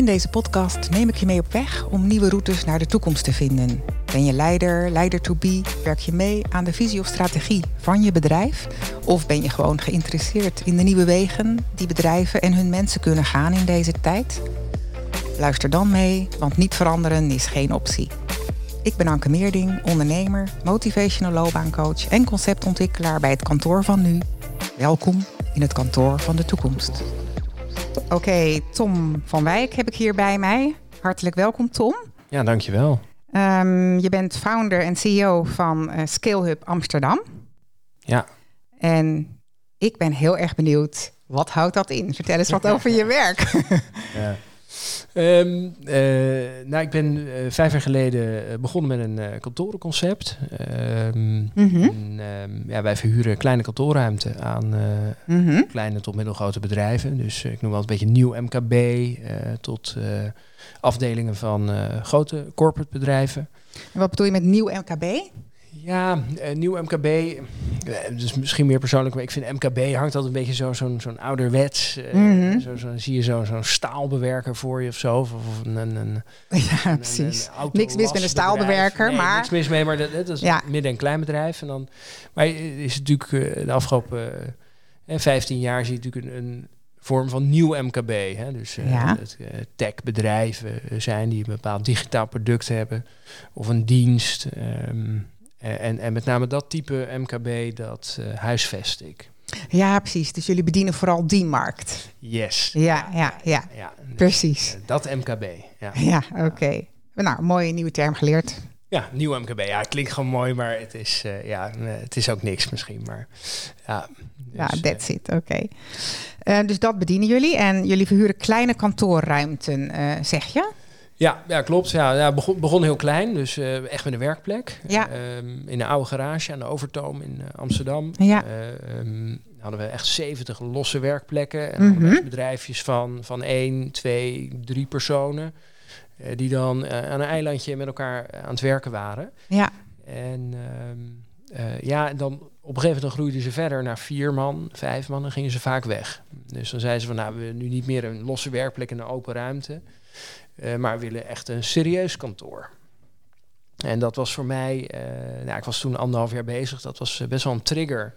In deze podcast neem ik je mee op weg om nieuwe routes naar de toekomst te vinden. Ben je leider, leider to be? Werk je mee aan de visie of strategie van je bedrijf? Of ben je gewoon geïnteresseerd in de nieuwe wegen die bedrijven en hun mensen kunnen gaan in deze tijd? Luister dan mee, want niet veranderen is geen optie. Ik ben Anke Meerding, ondernemer, motivational loopbaancoach en conceptontwikkelaar bij het kantoor van nu. Welkom in het kantoor van de toekomst. Oké, Tom van Wijk heb ik hier bij mij. Hartelijk welkom, Tom. Ja, dankjewel. Um, je bent founder en CEO van uh, ScaleHub Amsterdam. Ja. En ik ben heel erg benieuwd, wat houdt dat in? Vertel eens wat over je werk. ja. Um, uh, nou, ik ben uh, vijf jaar geleden begonnen met een uh, kantorenconcept. Um, mm -hmm. en, um, ja, wij verhuren kleine kantoorruimte aan mm -hmm. kleine tot middelgrote bedrijven. Dus ik noem wel een beetje nieuw MKB tot afdelingen van grote corporate bedrijven. En wat bedoel je met nieuw MKB? Ja, uh, nieuw MKB, uh, dus misschien meer persoonlijk, maar ik vind MKB hangt altijd een beetje zo'n zo zo'n ouderwets. Uh, mm -hmm. zo, zo, zie je zo'n zo staalbewerker voor je of zo. Of, of een, een, een, ja, een, precies. Een, niks mis met een staalbewerker, nee, maar... Niks mis mee, maar dat, dat is ja. midden- en kleinbedrijf. En dan, maar is natuurlijk de afgelopen 15 jaar zie je natuurlijk een, een vorm van nieuw MKB. Hè? Dus uh, ja. uh, techbedrijven zijn die een bepaald digitaal product hebben of een dienst. Um, en, en met name dat type MKB, dat uh, huisvest ik. Ja, precies. Dus jullie bedienen vooral die markt. Yes. Ja, ja, ja. ja dus, precies. Uh, dat MKB. Ja, ja oké. Okay. Nou, mooie nieuwe term geleerd. Ja, nieuw MKB. Ja, het klinkt gewoon mooi, maar het is, uh, ja, het is ook niks misschien. Maar ja, dus, ja that's it. Oké. Okay. dus dat bedienen jullie en jullie verhuren kleine kantoorruimten, zeg je? Ja, ja, klopt. Ja, ja, begon, begon heel klein, dus uh, echt met een werkplek. Ja. Um, in een oude garage aan de Overtoom in uh, Amsterdam. Ja. Uh, um, hadden we echt 70 losse werkplekken. En mm -hmm. bedrijfjes van, van 1, 2, 3 personen. die dan aan een eilandje met elkaar aan het werken waren. Ja. En um, ja, dan op een gegeven moment groeiden ze verder naar vier man, vijf man. En gingen ze vaak weg. Dus dan zeiden ze van, nou, we nu niet meer een losse werkplek in een open ruimte. Uh, maar willen echt een serieus kantoor. En dat was voor mij, uh, nou, ik was toen anderhalf jaar bezig, dat was best wel een trigger.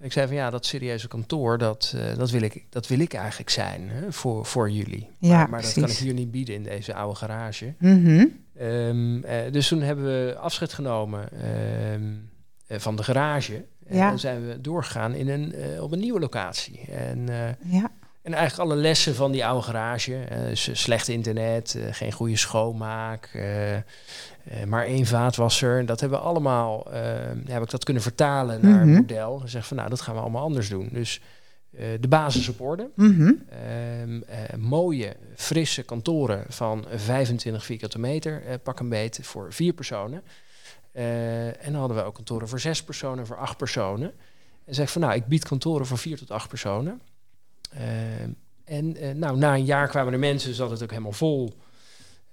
Ik zei van ja, dat serieuze kantoor, dat, uh, dat, wil, ik, dat wil ik eigenlijk zijn hè, voor, voor jullie. Ja, maar maar dat kan ik hier niet bieden in deze oude garage. Mm -hmm. um, dus toen hebben we afscheid genomen um, van de garage. Ja. En zijn we doorgegaan in een, op een nieuwe locatie. En, ja. En eigenlijk alle lessen van die oude garage. Dus slecht internet, uh, geen goede schoonmaak, uh, maar één vaatwasser. En dat hebben we allemaal, heb ik dat kunnen vertalen naar mm -hmm. een model. En zeg van nou, dat gaan we allemaal anders doen. Dus de basis op orde. Mm -hmm. mooie, frisse kantoren van 25 vierkante meter, pak een beet, voor vier personen. en dan hadden we ook kantoren voor zes personen, voor acht personen. En zeg van nou, ik bied kantoren voor vier tot acht personen. Uh, en uh, nou, na een jaar kwamen er mensen, zat het ook helemaal vol,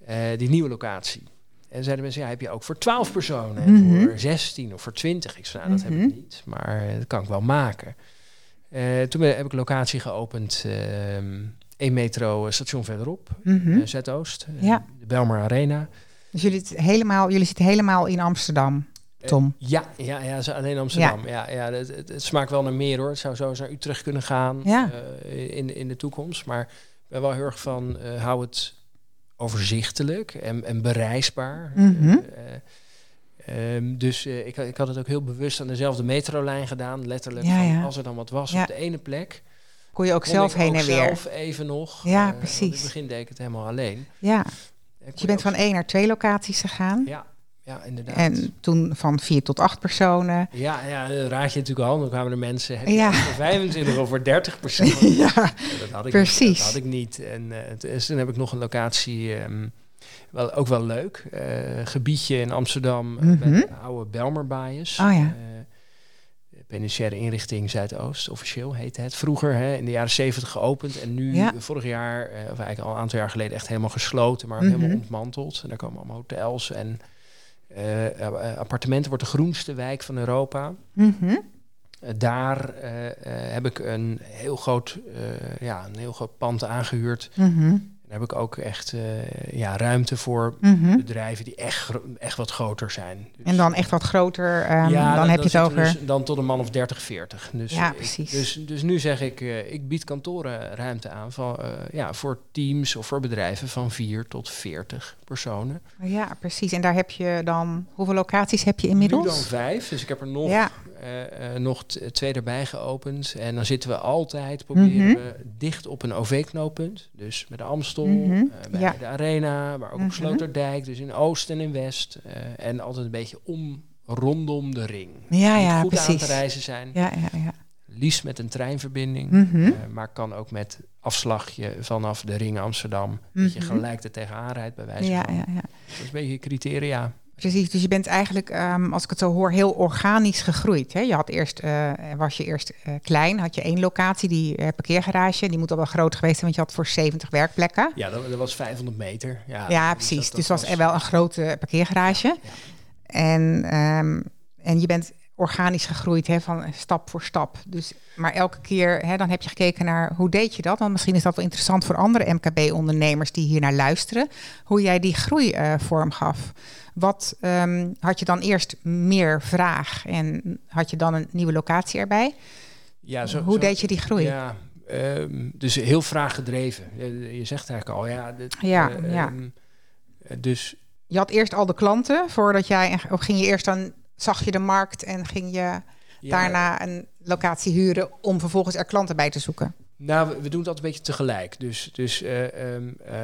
uh, die nieuwe locatie. En zeiden mensen, ja, heb je ook voor 12 personen, en Mhm. voor 16 of voor 20? Ik zei, nou, dat heb Mhm. ik niet, maar dat kan ik wel maken. toen heb ik een locatie geopend, ehm, één metro station verderop, Mhm. eh, Zuidoost, eh, Ja. de Belmar Arena. Dus jullie, zitten helemaal, jullie zitten helemaal in Amsterdam, Tom. Eh, ja, ja, ja, zo alleen Amsterdam. Ja. Ja, het, het, het smaakt wel naar meer hoor. Het zou zo eens naar Utrecht kunnen gaan Ja. eh, in, in de toekomst. Maar ik ben wel heel erg van, eh, hou het overzichtelijk en, en bereisbaar. Mhm. Eh, ehm, dus eh, ik, ik had het ook heel bewust aan dezelfde metrolijn gedaan. Letterlijk, Ja, van, ja. als er dan wat was Ja. op de ene plek... Kon je ook kon zelf heen ook en weer. zelf even nog. Ja, precies. In het begin deed ik het helemaal alleen. Ja, dus je bent van één naar twee locaties gegaan. Ja, ja, inderdaad. En toen van vier tot acht personen. Ja, ja, raad je natuurlijk al. Dan kwamen er mensen heb Ja. voor 25 of voor 30 personen. ja, dat had ik Precies. Niet, dat had ik niet. En eh, t- dus toen heb ik nog een locatie, ehm, wel, ook wel leuk. eh, gebiedje in Amsterdam, eh, bij de oude Belmerbaaiers. Oh ja. Eh, Penitentiaire inrichting Zuidoost, officieel heette het. Vroeger hè, in de jaren 70 geopend en nu Ja. vorig jaar, eh, of eigenlijk al een aantal jaar geleden, echt helemaal gesloten, maar Mhm. helemaal ontmanteld. En daar komen allemaal hotels en eh, appartementen. Wordt de groenste wijk van Europa. Mhm. Eh, daar heb ik een heel groot, ja, een heel groot pand aangehuurd. Mhm. Dan heb ik ook echt uh, ja, ruimte voor Mhm. bedrijven die echt, echt wat groter zijn. Dus- En dan echt wat groter, ehm, ja, dan heb je het over... Dus dan tot een man of 30, 40. Dus, Ja, ik- precies. dus, dus nu zeg ik, eh, ik bied kantorenruimte aan van, eh, ja, voor teams of voor bedrijven van 4 tot 40 personen. Ja, precies. En daar heb je dan... Hoeveel locaties heb je Nu dan inmiddels? vijf, dus ik heb er nog, Ja. Eh, eh, nog twee erbij geopend. En dan zitten we altijd, proberen Mhm. we dicht op een OV-knooppunt. Dus met de Amstel, Mhm, eh, bij ja. de Arena, maar ook Mhm. op Sloterdijk. Dus in Oost en in West. en altijd een beetje om, rondom de ring. Ja, ja, goed aan precies. te reizen zijn. Ja, ja, ja. Liefst met een treinverbinding. Mhm. maar kan ook met afslagje vanaf de ring Amsterdam. Dat je Mhm. gelijk er tegenaan rijdt bij wijze Ja, van. ja, ja. Dat is een beetje criteria. Precies, dus je bent eigenlijk, ehm, als ik het zo hoor, heel organisch gegroeid. Hè? Je had eerst, eh, was je eerst eh, klein, had je één locatie, die eh, parkeergarage. Die moet al wel groot geweest zijn, want je had voor 70 werkplekken. Ja, dat, dat was 500 meter. Ja, Ja, dus precies. dat- dus dat het was wel een grote parkeergarage. Ja. En, ehm, en je bent organisch gegroeid hè, van stap voor stap. Dus, maar elke keer hè, dan heb je gekeken naar hoe deed je dat? Want misschien is dat wel interessant voor andere MKB-ondernemers die hier naar luisteren. Hoe jij die groei eh, vorm gaf. Wat ehm, had je dan eerst meer vraag en had je dan een nieuwe locatie erbij? Ja, zo, hoe zo- deed je die groei? Ja, ehm, dus heel vraaggedreven. Je, je zegt eigenlijk al, ja. dit, Ja, eh, ja. ehm, eh, dus Je had eerst al de klanten voordat jij, of ging je eerst dan, zag je de markt en ging je ja, daarna een locatie huren om vervolgens er klanten bij te zoeken. Nou, we, doen dat een beetje tegelijk. Dus, dus eh, ehm, eh,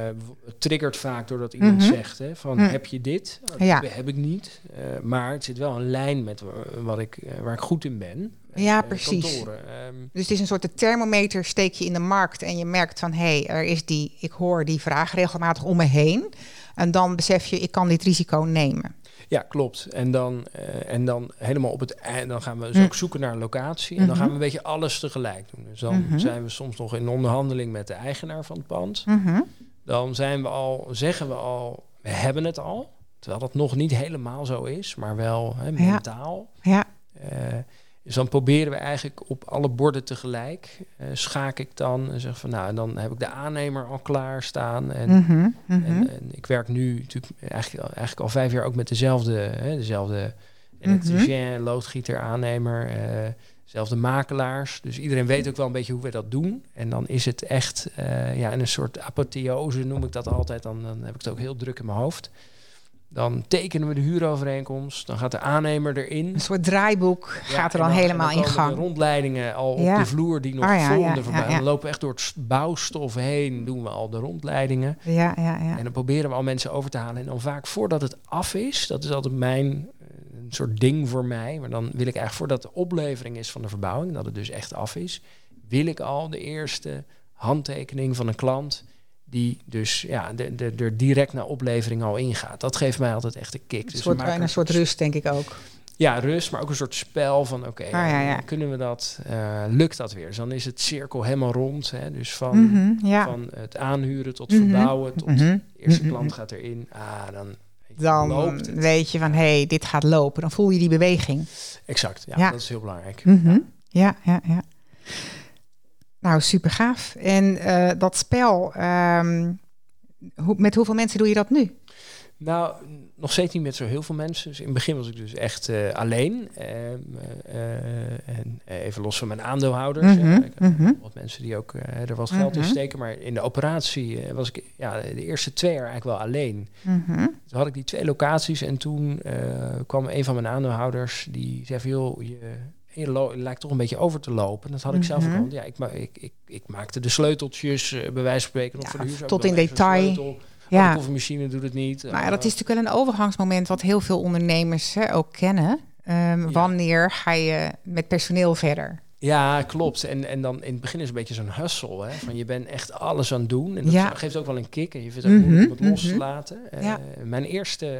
triggert vaak doordat iemand Mhm. zegt: hè, van Hm. heb je dit? Dat Ja. heb, heb ik niet. Eh, maar het zit wel een lijn met wa- wat ik, waar ik goed in ben. Ja, precies. Ehm, Dus het is een soort de thermometer steek je in de markt en je merkt van hé, hey, er is die, ik hoor die vraag regelmatig om me heen. En dan besef je, ik kan dit risico nemen. Ja, klopt. En dan, eh, en dan helemaal op het eind, dan gaan we dus Mm. ook zoeken naar een locatie. En dan Mhm. gaan we een beetje alles tegelijk doen. Dus dan Mhm. zijn we soms nog in onderhandeling met de eigenaar van het pand. Mhm. Dan zijn we al, zeggen we al, we hebben het al. Terwijl dat nog niet helemaal zo is, maar wel hè, mentaal. Ja, Eh, dus dan proberen we eigenlijk op alle borden tegelijk. eh schaak ik dan en zeg van nou, en dan heb ik de aannemer al klaar staan. En, Mhm. Mhm. en, en ik werk nu natuurlijk eigenlijk, al- eigenlijk al vijf jaar ook met dezelfde, hè, dezelfde elektricien, loodgieter, aannemer, eh, dezelfde makelaars. Dus iedereen weet ook wel een beetje hoe we dat doen. En dan is het echt eh, ja, in een soort apotheose noem ik dat altijd. Dan, dan heb ik het ook heel druk in mijn hoofd. Dan tekenen we de huurovereenkomst. Dan gaat de aannemer erin. een soort draaiboek Ja, gaat er dan, helemaal in gang. De rondleidingen al op de vloer die nog Ah, ja, vol ja, de voorbij. Dan lopen we echt door het bouwstof heen. Doen we al de rondleidingen. Ja, ja, ja. En dan proberen we al mensen over te halen. En dan vaak voordat het af is, dat is altijd mijn eh, een soort ding voor mij. Maar dan wil ik eigenlijk voordat de oplevering is van de verbouwing, dat het dus echt af is, wil ik al de eerste handtekening van een klant die dus ja, de, de, er direct naar oplevering al ingaat. Dat geeft mij altijd echt een kick. Een Dus soort, en een soort rust, denk ik ook. Ja, rust, maar ook een soort spel van oké, ja, ja. eh, kunnen we dat, eh, lukt dat weer? Dus dan is het cirkel helemaal rond. Hè? Dus van, Mhm, ja. van het aanhuren tot Mhm. verbouwen, tot de eerste Mhm. klant gaat erin. Ah, dan, Dan loopt het. weet je van hé, hey, dit gaat lopen. Dan voel je die beweging. Exact, ja, dat is heel belangrijk. Ja, ja, ja. Nou, super gaaf. En eh, dat spel, ehm, hoe, met hoeveel mensen doe je dat nu? Nou, nog steeds niet met zo heel veel mensen. Dus in het begin was ik dus echt eh, alleen. Ehm, eh, en even los van mijn aandeelhouders. Mhm, mhm. wat mensen die ook er wat geld in Mhm. steken. Maar in de operatie was ik ja, de eerste twee jaar eigenlijk wel alleen. Toen had ik die twee locaties en toen kwam een van mijn aandeelhouders die zei van joh, je, je je lijkt toch een beetje over te lopen. Dat had ik zelf ook Mhm. al. Ja, ik, ma- ik, ik, ik maakte de sleuteltjes eh, bij wijze van spreken. Ja, tot in detail. Oh, de Ja, koffiemachine doet het niet. maar Eh, dat is natuurlijk wel een overgangsmoment wat heel veel ondernemers hè, ook kennen. Ehm, Ja. Wanneer ga je met personeel verder? Ja, klopt. En, en dan in het begin is het een beetje zo'n hustle. Hè? Van je bent echt alles aan het doen. En dat Ja. geeft ook wel een kick. En je vindt het ook Mhm, moeilijk om het los te mhm. laten. Eh, Ja. Mijn eerste eh,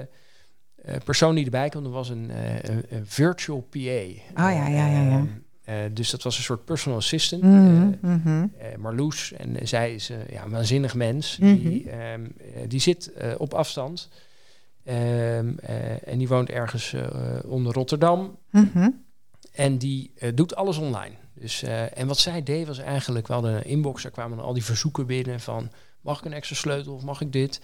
persoon die erbij kwam, dat was een, eh, een, een virtual PA. Oh ja, ja, ja, ja. dus dat was een soort personal assistant. Eh, mhm. eh, Marloes. En zij is eh, ja, een waanzinnig mens. Mhm. Die, ehm, eh, die zit eh, op afstand. Ehm, eh, en die woont ergens eh, onder Rotterdam. Mhm. En die eh, doet alles online. Dus, eh, en wat zij deed was eigenlijk, we hadden een inbox, er kwamen al die verzoeken binnen van... mag ik een extra sleutel of mag ik dit?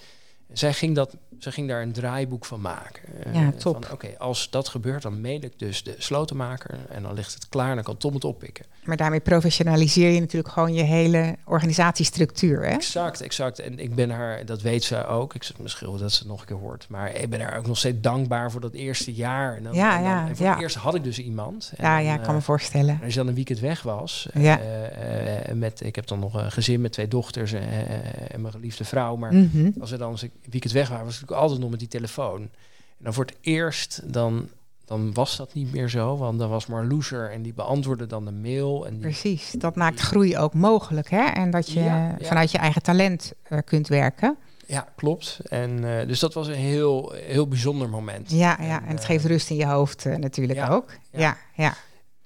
Zij ging, dat, zij ging daar een draaiboek van maken. Ja, uh, top. Oké, als dat gebeurt, dan mail ik dus de slotenmaker en dan ligt het klaar en dan kan Tom het oppikken. Maar daarmee professionaliseer je natuurlijk gewoon je hele organisatiestructuur, hè? Exact, exact. En ik ben haar, dat weet ze ook, ik zit misschien dat ze het nog een keer hoort, maar ik ben haar ook nog steeds dankbaar voor dat eerste jaar. En dan, ja, en dan, ja, en voor ja. het eerst had ik dus iemand. En ja, ja, ik kan me uh, voorstellen. als je dan een weekend weg was, Ja. uh, uh, met, ik heb dan nog een gezin met twee dochters en, en mijn geliefde vrouw, maar Mhm. als we dan als ik een weekend weg waren, was ik natuurlijk altijd nog met die telefoon. En dan voor het eerst, dan, dan was dat niet meer zo, want dan was Marloes er en die beantwoordde dan de mail. En die, Precies, dat maakt groei ook mogelijk, hè? En dat je Ja, ja. vanuit je eigen talent eh, kunt werken. ja, klopt. En eh, dus dat was een heel, heel bijzonder moment. Ja, ja, en het eh, geeft rust in je hoofd eh, natuurlijk ja, ook. Ja, ja.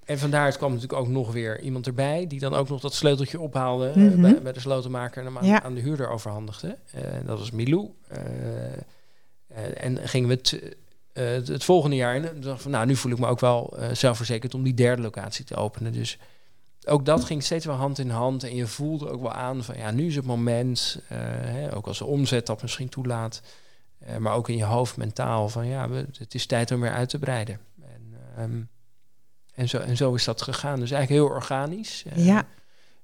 En vandaar kwam natuurlijk ook nog weer iemand erbij die dan ook nog dat sleuteltje ophaalde eh, Mhm. bij, bij de slotenmaker en hem aan, Ja. aan de huurder overhandigde. Eh, dat was Milou. Eh, en gingen we het, het, het volgende jaar in. En dacht van, nou, nu voel ik me ook wel zelfverzekerd om die derde locatie te openen. Dus ook dat ging steeds wel hand in hand. En je voelde ook wel aan van, ja, nu is het moment. hè, ook als de omzet dat misschien toelaat. maar ook in je hoofd mentaal van, ja, we, het is tijd om weer uit te breiden. En, ehm, en, zo, en zo is dat gegaan. Dus eigenlijk heel organisch. Eh, Ja.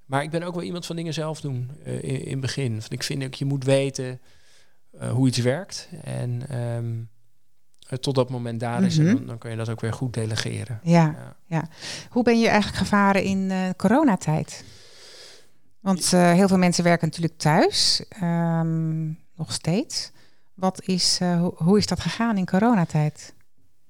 Maar ik ben ook wel iemand van dingen zelf doen eh, in, het begin. Van, ik vind ook, je moet weten eh, hoe iets werkt. En ehm, eh, tot dat moment daar is, en Mhm. dan, dan kun je dat ook weer goed delegeren. Ja. Ja. Hoe ben je eigenlijk gevaren in eh, coronatijd? Want heel veel mensen werken natuurlijk thuis, ehm, nog steeds. Wat is, ho- hoe is dat gegaan in coronatijd?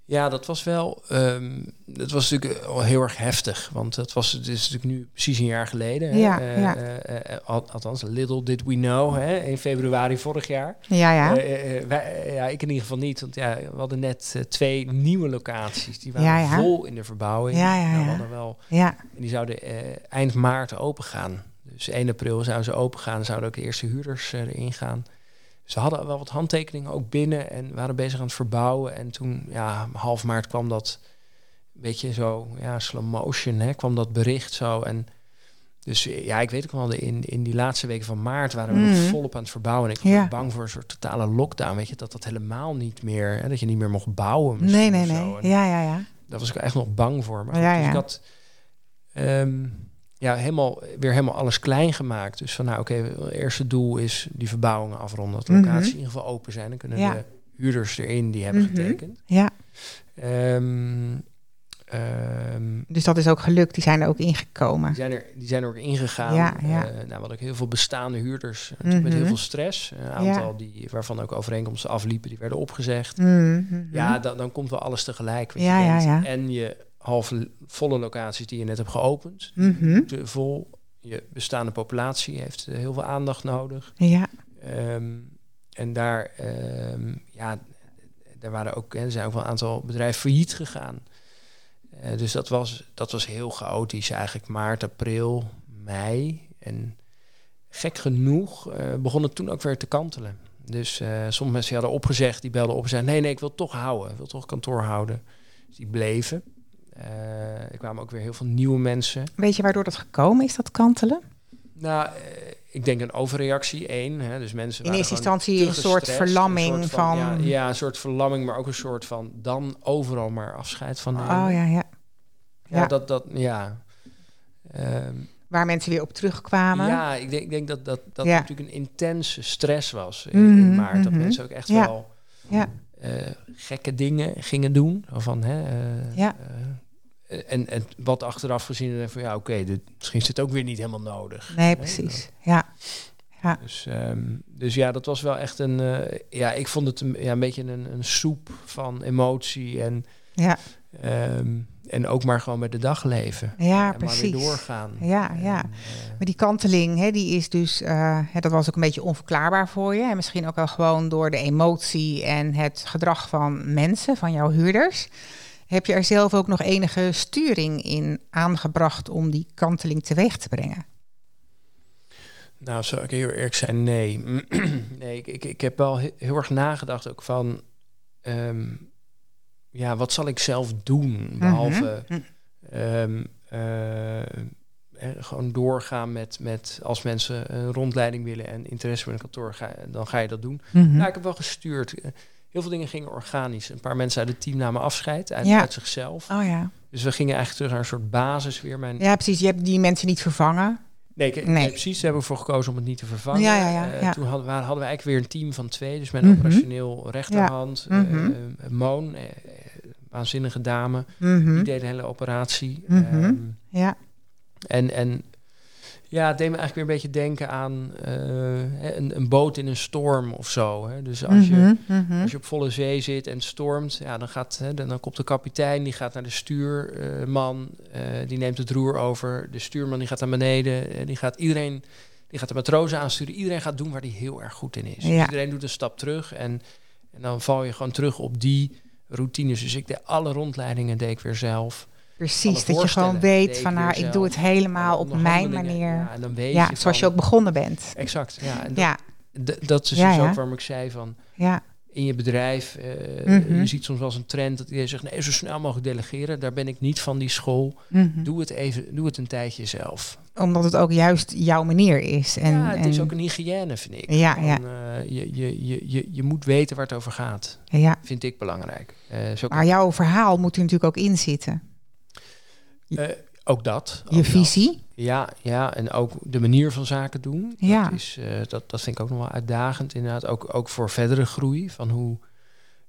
Ja, dat was wel. ehm dat was natuurlijk al heel erg heftig. Want dat was het is natuurlijk nu precies een jaar geleden. Ja, Eh, ja. eh, eh, al- althans, little did we know. Hè, in februari vorig jaar. Ja, ja. Eh, eh, eh, wij, eh, ja, ik in ieder geval niet. Want ja, we hadden net eh, twee nieuwe locaties. Die waren Ja, ja. vol in de verbouwing. Ja, ja, Nou, we ja. hadden wel ja. En die zouden eh, eind maart open gaan. Dus 1 april zouden ze open gaan. Zouden ook de eerste huurders eh, erin gaan. Ze hadden wel wat handtekeningen ook binnen en waren bezig aan het verbouwen. En toen, ja, half maart kwam dat een beetje zo, ja, slow motion, hè, kwam dat bericht zo. En dus ja, ik weet ook wel, in, in die laatste weken van maart waren we nog Mhm. volop aan het verbouwen. En ik was Ja. bang voor een soort totale lockdown, weet je, dat dat helemaal niet meer, hè, dat je niet meer mocht bouwen. Nee, nee, nee. Ja, ja, ja. daar was ik echt nog bang voor. Maar Ja, dus ja. ik had ehm, ja, helemaal, weer helemaal alles klein gemaakt. Dus van nou oké, het eerste doel is die verbouwingen afronden. Dat de Mhm. locaties in ieder geval open zijn. Dan kunnen Ja. de huurders erin die hebben Mhm. getekend. Ja, Ehm, ehm, dus dat is ook gelukt. Die zijn er ook die, ingekomen. zijn er, die zijn er ook ingegaan. Ja, ja. Eh, nou, hadden ook heel veel bestaande huurders. Met Mhm. heel veel stress. Een aantal die, waarvan ook overeenkomsten afliepen, die werden opgezegd. Mhm. Ja, dan, dan komt wel alles tegelijk. Wat Ja, je ja. En je halve volle locaties die je net hebt geopend, Mhm. moeten vol. Je bestaande populatie heeft eh, heel veel aandacht nodig. Ja, Ehm, en daar, ehm, ja, daar waren ook, er zijn ook wel een aantal bedrijven failliet gegaan. Eh, dus dat was, dat was heel chaotisch eigenlijk. Maart, april, mei. En gek genoeg eh, begon het toen ook weer te kantelen. Dus eh sommige mensen hadden opgezegd, die belden op en zeiden... nee, nee, ik wil toch houden. Ik wil toch kantoor houden. Dus die bleven. Eh, er kwamen ook weer heel veel nieuwe mensen. weet je waardoor dat gekomen is, dat kantelen? Nou, eh, ik denk een overreactie, één. Hè, dus mensen In eerste instantie een soort verlamming soort van- Ja, ja, een soort verlamming, maar ook een soort van dan overal maar afscheid van nemen. Oh ja, ja. ja, ja. dat, dat, ja. Ehm, Waar mensen weer op terugkwamen. ja, ik denk, ik denk dat dat, dat Ja. natuurlijk een intense stress was in, in Mhm, maart. Dat mhm. mensen ook echt wel Ja. eh, gekke dingen gingen doen. Van, hè, Ja. En, en wat achteraf gezien, dan van ja, oké, dit misschien is het ook weer niet helemaal nodig. Nee, precies. Ja. Ja. Dus, ehm, dus ja, dat was wel echt een. eh, ja, ik vond het een, ja, een beetje een, een soep van emotie en, Ja. ehm, en ook maar gewoon met de dag leven. Ja, en maar precies. weer doorgaan. Ja, En, ja. eh, Maar die kanteling, hè, die is dus, eh, hè, dat was ook een beetje onverklaarbaar voor je. En misschien ook wel gewoon door de emotie en het gedrag van mensen, van jouw huurders. Heb je er zelf ook nog enige sturing in aangebracht om die kanteling teweeg te brengen? nou, zou ik heel eerlijk zijn? Nee. nee, ik, ik, ik heb wel he- heel erg nagedacht ook van. ehm, ja, wat zal ik zelf doen? Behalve Mhm. ehm, eh, eh, gewoon doorgaan met, met als mensen een rondleiding willen en interesse in een kantoor, ga, dan ga je dat doen. Mhm. Ja, ik heb wel gestuurd. Heel veel dingen gingen organisch. Een paar mensen uit het team namen afscheid uit, Ja. uit zichzelf. Oh ja. Dus we gingen eigenlijk terug naar een soort basis weer. Mijn... Ja, precies. Je hebt die mensen niet vervangen. Nee, ik- Nee. precies. Daar hebben we voor gekozen om het niet te vervangen. Ja, ja, ja, Eh, ja. Toen hadden we, hadden we eigenlijk weer een team van twee. Dus mijn Mhm. operationeel rechterhand, Mhm. eh, Moon, eh, eh, waanzinnige dame. Mhm. Die deed de hele operatie. Ehm, Ja. en, en ja, het deed me eigenlijk weer een beetje denken aan eh, een, een boot in een storm of zo. Hè. Dus als je... Mhm, mhm. Als je op volle zee zit en stormt, ja, dan, gaat, hè, dan, dan komt de kapitein, die gaat naar de stuurman, eh, die neemt het roer over. De stuurman die gaat naar beneden, eh, die gaat iedereen, die gaat de matrozen aansturen. Iedereen gaat doen waar hij heel erg goed in is. Dus iedereen doet een stap terug en, en dan val je gewoon terug op die routines. Dus ik deed alle rondleidingen deed ik weer zelf. Precies, dat je gewoon weet van nou, ik doe het helemaal op mijn manier. Ja, en dan weet Ja, je zoals je ook begonnen bent. Exact, ja. En dat, Ja, d- dat is Ja, dus ook waarom ik zei van ja. in je bedrijf. eh, Mhm. Je ziet soms wel eens een trend dat iedereen zegt: nee, zo snel mogelijk delegeren. Daar ben ik niet van die school. Mhm. Doe het even, doe het een tijdje zelf. Omdat het ook juist jouw manier is. En, ja, het is ook een hygiëne, vind ik. Ja, Van, ja. eh, je, je, je, je, je moet weten waar het over gaat. ja. Vind ik belangrijk. Eh, Maar jouw verhaal moet er natuurlijk ook in zitten. Eh, ook dat. ook Je dat. visie. Ja, ja, en ook de manier van zaken doen. Ja. Dat, is, eh, dat, dat vind ik ook nog wel uitdagend, inderdaad. Ook, ook voor verdere groei. Van hoe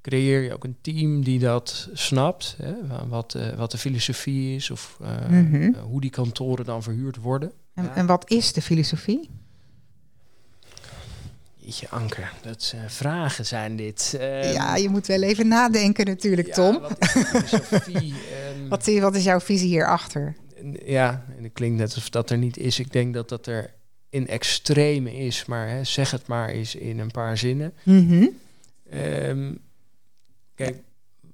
creëer je ook een team die dat snapt. Hè, wat, eh, wat de filosofie is of Mhm. hoe die kantoren dan verhuurd worden. En, Ja. en wat is de filosofie? Jeetje, Anker, dat vragen zijn dit. Ehm, ja, je moet wel even nadenken natuurlijk, ja, Tom. Wat is filosofie? Ehm, Wat, wat is jouw visie hierachter? Ja, en het klinkt net alsof dat er niet is. Ik denk dat dat er in extreme is, maar hè, zeg het maar eens in een paar zinnen. Mhm. Ehm, kijk,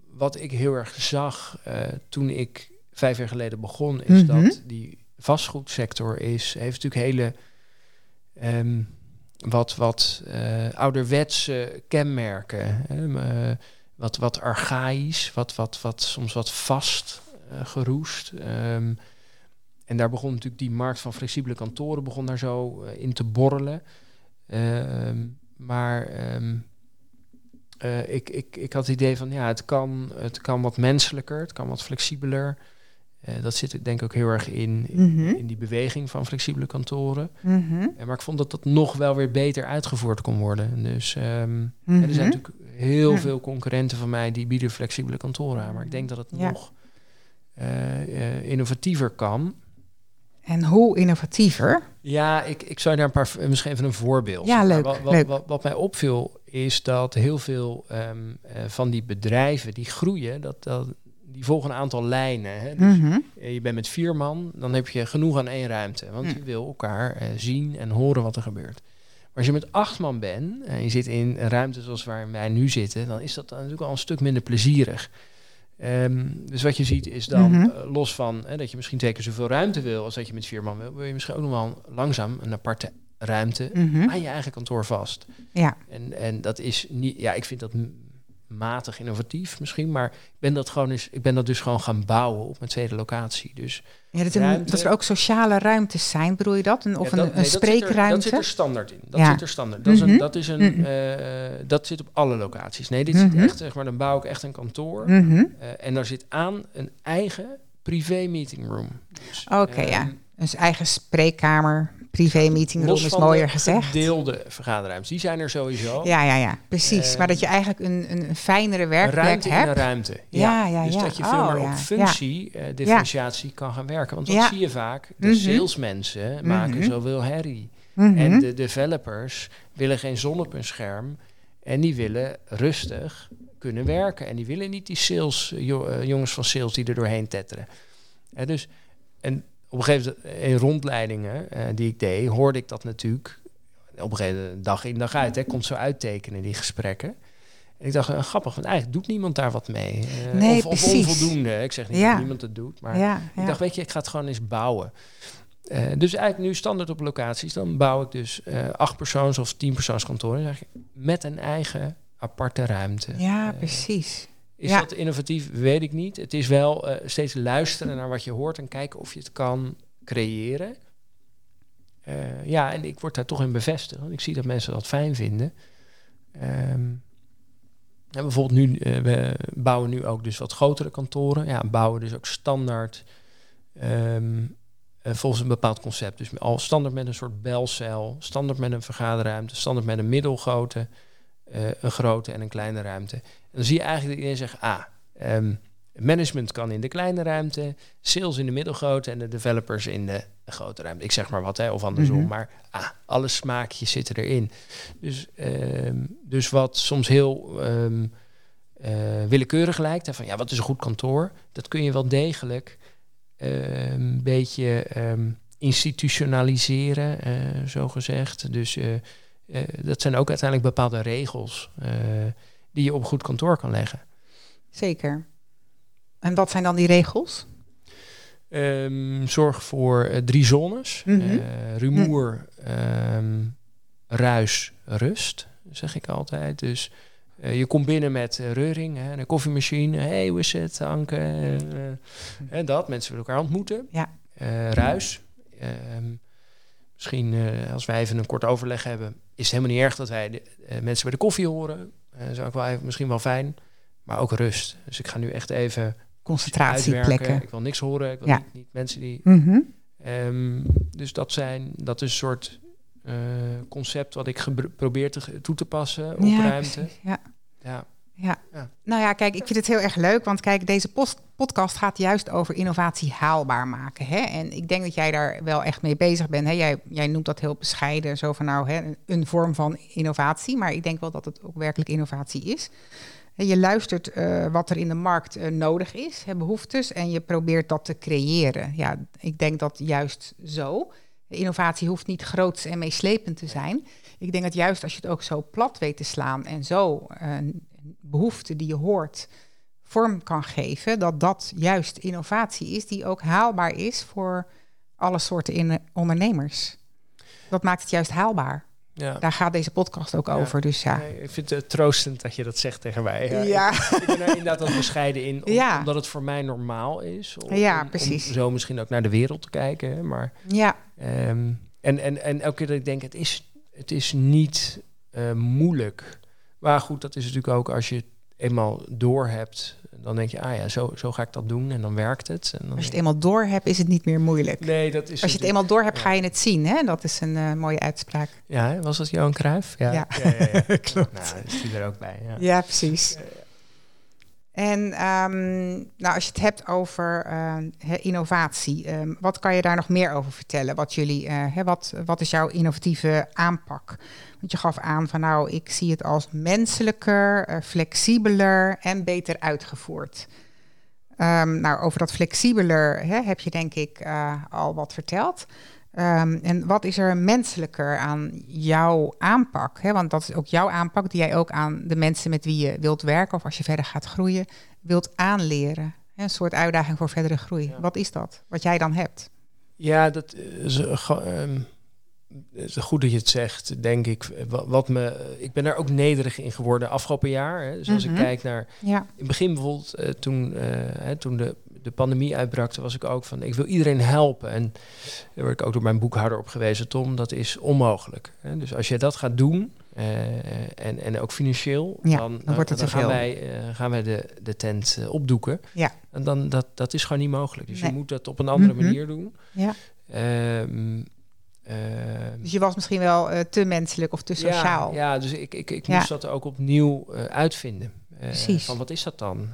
wat ik heel erg zag eh, toen ik vijf jaar geleden begon, is Mhm. dat die vastgoedsector is, heeft natuurlijk hele ehm, wat, wat eh, ouderwetse kenmerken. Hè, m, eh, wat, wat archaïs, wat, wat, wat, soms wat vast eh, geroest. Ehm, en daar begon natuurlijk die markt van flexibele kantoren begon daar zo eh, in te borrelen. Ehm, maar ehm, eh, ik, ik, ik had het idee van ja, het kan, het kan wat menselijker, het kan wat flexibeler. Eh, dat zit denk ik ook heel erg in, in, Mhm. in die beweging van flexibele kantoren. Mhm. Eh, maar ik vond dat dat nog wel weer beter uitgevoerd kon worden. Dus ehm, Mhm. er zijn natuurlijk heel Ja. veel concurrenten van mij die bieden flexibele kantoren aan. Maar ik denk dat het Ja. nog eh, innovatiever kan. En hoe innovatiever? Ja, ik, ik zou daar een paar, misschien even een voorbeeld. Ja, Maar leuk, Wat, wat, leuk. Wat, wat mij opviel is dat heel veel ehm, eh, van die bedrijven die groeien, dat, dat, die volgen een aantal lijnen. Hè? Dus Mhm. eh, je bent met vier man, dan heb je genoeg aan één ruimte. Want je wil elkaar eh, zien en horen wat er gebeurt. Maar als je met acht man bent en je zit in een ruimte zoals waar wij nu zitten, dan is dat dan natuurlijk al een stuk minder plezierig. Ehm, dus wat je ziet is dan, Mhm. eh, los van hè, dat je misschien twee keer zoveel ruimte wil als dat je met vier man wil, wil je misschien ook nog wel langzaam een aparte ruimte Mhm. aan je eigen kantoor vast. Ja, En, en dat is niet, ja, ik vind dat matig innovatief misschien, maar ik ben dat gewoon eens, ik ben dat dus gewoon gaan bouwen op mijn tweede locatie. Dus ja dat, er, dat er ook sociale ruimtes zijn, bedoel je dat? Een, of ja, dat- een, nee, een dat zit er- spreekruimte? Dat zit er standaard in. Dat Ja. zit er standaard. Dat is Mhm. een, dat is een, Mhm. eh, dat zit op alle locaties. Nee, dit Mhm. zit echt, zeg maar, dan bouw ik echt een kantoor. Mhm. eh, en daar zit aan een eigen privé meeting room. Dus, Oké, ja. ehm, Een eigen spreekkamer, privé meeting room is mooier de gezegd. gedeelde vergaderruimtes, die zijn er sowieso. Ja, ja, ja, precies. Eh, maar dat je eigenlijk een, een, een fijnere werkplek ruimte hebt. ruimte. Ja, ja, dus ja. dat je veel Oh, meer ja. op functie, eh, differentiatie kan gaan werken. Want Ja. zie je vaak. De Mhm. salesmensen maken Mhm. zoveel herrie. Mhm. En de developers willen geen zon op hun scherm. En die willen rustig kunnen werken. En die willen niet die sales, eh, jongens van sales die er doorheen tetteren. En dus, en op een gegeven moment in rondleidingen eh, die ik deed, hoorde ik dat natuurlijk op een gegeven moment dag in dag uit. Hè, komt zo uittekenen die gesprekken. En ik dacht, eh, grappig, want eigenlijk doet niemand daar wat mee. Eh, Nee, of, onvoldoende. Ik zeg niet Ja. dat niemand het doet, maar ja, ik dacht, weet je, ik ga het gewoon eens bouwen. Eh, dus eigenlijk nu standaard op locaties, dan bouw ik dus eh acht persoons of tien persoons kantoren met een eigen aparte ruimte. ja, Eh, precies. Is ja. dat innovatief? Weet ik niet. Het is wel eh, steeds luisteren naar wat je hoort en kijken of je het kan creëren eh, ja, en ik word daar toch in bevestigd. Want ik zie dat mensen dat fijn vinden. Ehm, en bijvoorbeeld nu, uh, we bouwen nu ook dus wat grotere kantoren. Ja, bouwen dus ook standaard ehm, eh, volgens een bepaald concept. Dus al standaard met een soort belcel, standaard met een vergaderruimte, standaard met een middelgrote, een grote en een kleine ruimte. En dan zie je eigenlijk dat iedereen zegt, ah, um, Management kan in de kleine ruimte, sales in de middelgrote en de developers in de grote ruimte. Ik zeg maar wat, hè, of andersom. Mhm. Maar ah, alle smaakjes zitten erin. Dus, uh, dus wat soms heel um, uh, willekeurig lijkt, hè, van ja, wat is een goed kantoor? Dat kun je wel degelijk uh, een beetje institutionaliseren, uh, zo gezegd. Dus uh, dat zijn ook uiteindelijk bepaalde regels die je op goed kantoor kan leggen. Zeker. En wat zijn dan die regels? Um, zorg voor uh, drie zones. Mm -hmm. uh, rumoer, um, ruis, rust, zeg ik altijd. Dus uh, je komt binnen met reuring, hè, een koffiemachine. hey, hoe is het, Anke? en dat, mensen willen elkaar ontmoeten. Ja. ruis. Um, misschien als wij even een kort overleg hebben... is het helemaal niet erg dat wij de, mensen bij de koffie horen. dat is ook wel even, misschien wel fijn. Maar ook rust. Dus ik ga nu echt even concentratieplekken. Ik wil niks horen. Ik wil ja. niet, niet, mensen die. Mm -hmm. um, dus dat zijn, dat is een soort uh, concept wat ik probeer te, toe te passen op ja, ruimte. Precies, ja. Ja. Ja. ja. nou ja, kijk, ik vind het heel erg leuk, want kijk, deze post podcast gaat juist over innovatie haalbaar maken. Hè? En ik denk dat jij daar wel echt mee bezig bent. Hè? Jij, jij noemt dat heel bescheiden, zo van nou, hè, een vorm van innovatie, maar ik denk wel dat het ook werkelijk innovatie is. Je luistert uh, wat er in de markt uh, nodig is, hè, behoeftes, en je probeert dat te creëren. Ja, ik denk dat juist zo. Innovatie hoeft niet groots en meeslepend te zijn. Ik denk dat juist als je het ook zo plat weet te slaan en zo uh, behoefte die je hoort vorm kan geven, dat dat juist innovatie is die ook haalbaar is voor alle soorten ondernemers. Dat maakt het juist haalbaar. Ja. Daar gaat deze podcast ook over. Dus ja. Nee, ik vind het troostend dat je dat zegt tegen mij. Ja, ja. Ik, ik, ben er inderdaad wat bescheiden in, om, omdat het voor mij normaal is. Om, ja, precies. Om zo misschien ook naar de wereld te kijken. Maar, ja. Um, en, en, en elke keer dat ik denk, het is, het is niet uh, moeilijk. Maar goed, dat is natuurlijk ook als je het eenmaal door hebt dan denk je, ah ja, zo, zo ga ik dat doen en dan werkt het. En dan Als je het eenmaal door hebt, is het niet meer moeilijk. Nee, dat is Als je het eenmaal door hebt, ga je het zien. Hè? Dat is een uh, mooie uitspraak. Ja, was dat Johan Cruijff? Ja, ja. ja, ja, ja. klopt. Nou, is die er ook bij. Ja, ja precies. En um, nou, als je het hebt over uh, innovatie, um, wat kan je daar nog meer over vertellen? Wat, jullie, hè, wat, wat is jouw innovatieve aanpak? Want je gaf aan van nou, ik zie het als menselijker, uh, flexibeler en beter uitgevoerd. Um, nou, over dat flexibeler heb je denk ik al wat verteld. Um, en wat is er menselijker aan jouw aanpak? Hè? Want dat is ook jouw aanpak die jij ook aan de mensen met wie je wilt werken of als je verder gaat groeien, wilt aanleren. Hè? Een soort uitdaging voor verdere groei. Ja. Wat is dat? Wat jij dan hebt? Ja, dat is, um, is goed dat je het zegt, denk ik. Wat me, ik ben daar ook nederig in geworden afgelopen jaar. Hè. Dus als mm -hmm. ik kijk naar. Ja. In het begin bijvoorbeeld, uh, toen, uh, hè, toen de de pandemie uitbrak, was ik ook van, ik wil iedereen helpen. En daar word ik ook door mijn boekhouder op gewezen, Tom, dat is onmogelijk. Hè? Dus als je dat gaat doen, uh, en, en ook financieel, ja, dan, dan, wordt het dan gaan wij, uh, gaan wij de, de tent uh, opdoeken. Ja. En dan, dat, dat is gewoon niet mogelijk. Dus nee. je moet dat op een andere mm -hmm. manier doen. Ja. Um, dus je was misschien wel te menselijk of te sociaal. Ja, ja dus ik, ik, ik moest dat ook opnieuw uitvinden. Precies. Van wat is dat dan?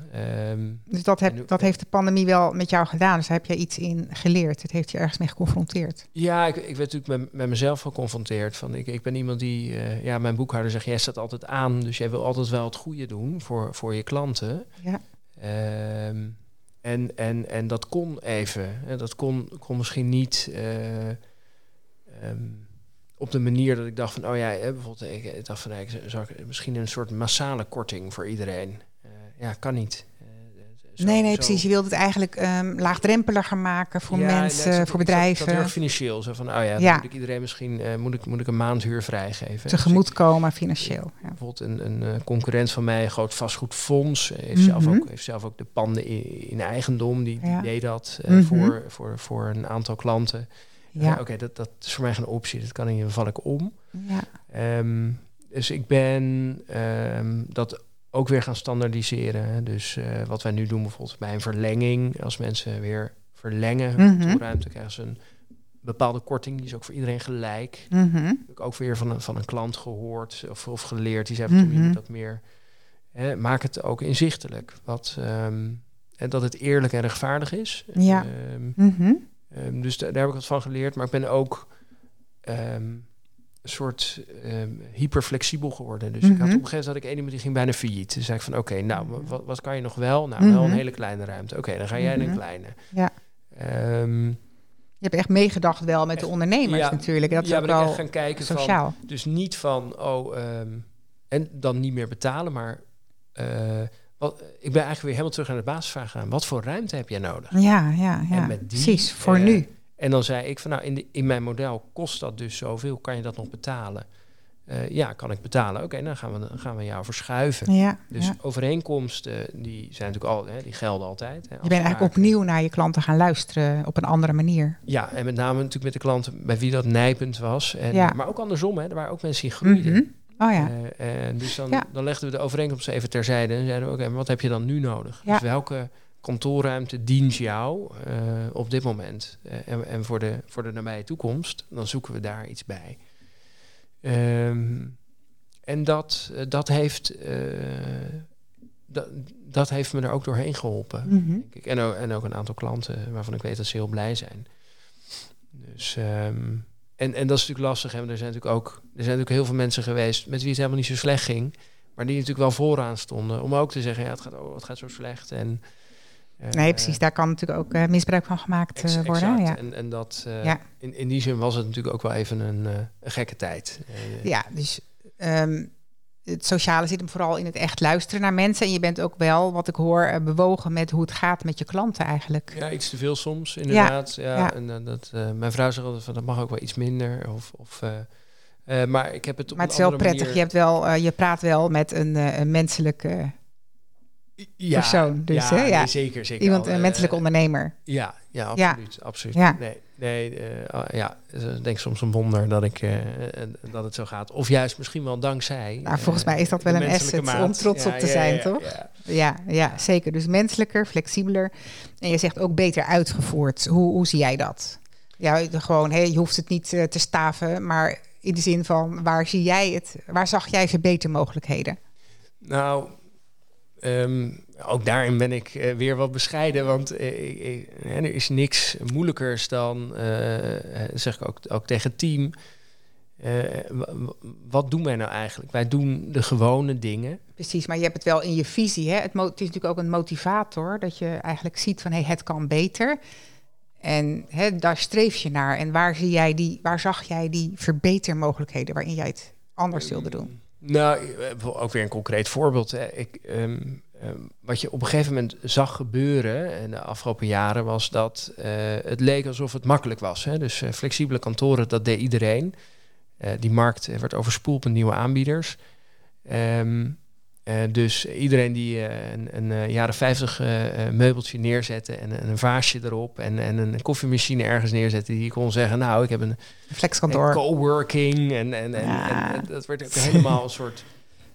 Um, dus dat, heb, dat heeft de pandemie wel met jou gedaan. Dus daar heb jij iets in geleerd. Het heeft je ergens mee geconfronteerd. Ja, ik, ik werd natuurlijk met, met mezelf geconfronteerd. Van, ik, ik ben iemand die, uh, ja, mijn boekhouder zegt, jij staat altijd aan. Dus jij wil altijd wel het goede doen voor, voor je klanten. Ja. Um, en, en, en dat kon even. Dat kon, kon misschien niet. Uh, um, op de manier dat ik dacht van, oh ja, bijvoorbeeld, ik dacht van, ik zou misschien een soort massale korting voor iedereen. Uh, ja, kan niet. Uh, zo, nee, nee, zo. precies. Je wilt het eigenlijk um, laagdrempeliger maken voor ja, mensen, nee, voor bedrijven. Dat, heel financieel. Zo van, oh ja, ja. moet ik iedereen misschien, uh, moet, ik, moet ik een maandhuur vrijgeven. Tegemoet komen financieel. Ja. Bijvoorbeeld een, een concurrent van mij, een groot vastgoedfonds, heeft, zelf, ook, heeft zelf ook de panden in, in eigendom. Die, die deed dat -hmm. voor, voor, voor een aantal klanten. Ja. Oké, dat, dat is voor mij geen optie. Dat kan niet, dan val ik om. Ja. Ehm, dus ik ben ehm, dat ook weer gaan standaardiseren. hè. Dus eh, wat wij nu doen bijvoorbeeld bij een verlenging, als mensen weer verlengen hun Mhm. kantoorruimte, krijgen ze een bepaalde korting. Die is ook voor iedereen gelijk. Mhm. Heb ik ook weer van een, van een klant gehoord of, of geleerd. Die zei "Tom, je dat meer... Hè, maak het ook inzichtelijk. Wat, ehm, en dat het eerlijk en rechtvaardig is. Ja. Mhm. Ehm, dus da- daar heb ik wat van geleerd. Maar ik ben ook ehm, een soort ehm hyperflexibel geworden. Dus ik had Mhm. op een gegeven moment had ik één iemand die ging bijna failliet. Dus zei ik van oké, nou, wa- wat, wat kan je nog wel? Nou, wel een Mhm. hele kleine ruimte. Oké, dan ga jij in Mhm. een kleine. Ja. Je hebt echt meegedacht wel met de ondernemers ja, natuurlijk. Dat ja, ben ik echt gaan kijken van... sociaal. Dus niet van, oh, en dan niet meer betalen, maar... eh, wat, ik ben eigenlijk weer helemaal terug naar de basisvraag gegaan. Wat voor ruimte heb jij nodig? Ja, ja, ja. En met die, Precies, voor eh, nu. En dan zei ik van nou, in, de, in mijn model kost dat dus zoveel, kan je dat nog betalen? Eh, ja, kan ik betalen? Oké, dan gaan we, dan gaan we jou verschuiven. Ja, Dus ja. overeenkomsten, die zijn natuurlijk al, hè, die gelden altijd. Hè, Je bent eigenlijk opnieuw naar je klanten gaan luisteren op een andere manier. Ja, en met name natuurlijk met de klanten bij wie dat nijpend was. En, Ja. Maar ook andersom, hè, er waren ook mensen die groeiden. Mhm. Oh ja. Eh, en dus dan, Ja. dan legden we de overeenkomsten even terzijde en zeiden we, oké, maar wat heb je dan nu nodig? Ja. Dus welke kantoorruimte dient jou eh, op dit moment? Eh, en en voor, de, voor de nabije toekomst, dan zoeken we daar iets bij. Ehm, en dat, eh, dat, heeft, eh, dat, dat heeft me er ook doorheen geholpen. Mhm. denk ik. En, ook, en ook een aantal klanten waarvan ik weet dat ze heel blij zijn. Dus, ehm, en, en dat is natuurlijk lastig. Want Er zijn natuurlijk ook er zijn natuurlijk heel veel mensen geweest met wie het helemaal niet zo slecht ging. Maar die natuurlijk wel vooraan stonden. Om ook te zeggen, ja, het gaat, oh, het gaat zo slecht. En, eh, Nee, precies. Daar kan natuurlijk ook eh, misbruik van gemaakt eh, worden. Ja. En, en dat, Ja. in, in die zin was het natuurlijk ook wel even een, een gekke tijd. Ja, dus ehm, het sociale zit hem vooral in het echt luisteren naar mensen. En je bent ook wel, wat ik hoor, eh, bewogen met hoe het gaat met je klanten eigenlijk. Ja, iets te veel soms, inderdaad. Ja, ja. En, eh, dat, eh, mijn vrouw zegt altijd van dat mag ook wel iets minder. Of, of, maar ik heb het op Maar het is wel prettig. manier- Je, hebt wel, je praat wel met een, een menselijke ja, persoon. Dus, ja, hè, ja. nee, zeker, zeker. iemand, Al, een menselijke ondernemer. Ja, ja, Ja. absoluut. absoluut. Ja. Nee, nee eh, ah, ja, het is denk ik soms een wonder dat, ik, eh, eh, dat het zo gaat. Of juist misschien wel dankzij. Nou, volgens eh, mij is dat wel een asset om trots op te zijn, toch? Ja. Ja, zeker. Dus menselijker, flexibeler. En je zegt ook beter uitgevoerd. Hoe, hoe zie jij dat? Ja, gewoon, hè, je hoeft het niet eh, te staven, maar in de zin van waar zie jij het? Waar zag jij verbetermogelijkheden? Nou, ehm, ook daarin ben ik eh, weer wat bescheiden. Want eh, er is niks moeilijkers dan, eh, zeg ik ook, ook tegen het team. wa- wa- wat doen wij nou eigenlijk? Wij doen de gewone dingen. Precies, maar je hebt het wel in je visie. Hè? Het, is natuurlijk ook een motivator dat je eigenlijk ziet van hey, het kan beter. En hè, daar streef je naar. En waar, zie jij die, waar zag jij die verbetermogelijkheden waarin jij het anders wilde doen? Nou, ook weer een concreet voorbeeld. Hè. Ik, ehm, ehm, wat je op een gegeven moment zag gebeuren in de afgelopen jaren was dat eh, het leek alsof het makkelijk was. Hè. Dus eh, flexibele kantoren, dat deed iedereen. Eh, die markt eh, werd overspoeld met nieuwe aanbieders. Ehm, eh, dus iedereen die eh, een, een eh, jaren 50 eh, eh, meubeltje neerzette en, en een vaasje erop en, en een koffiemachine ergens neerzette, die kon zeggen, nou, ik heb een Flexkantoor. coworking en, en, en, Ja. en dat werd ook helemaal een soort,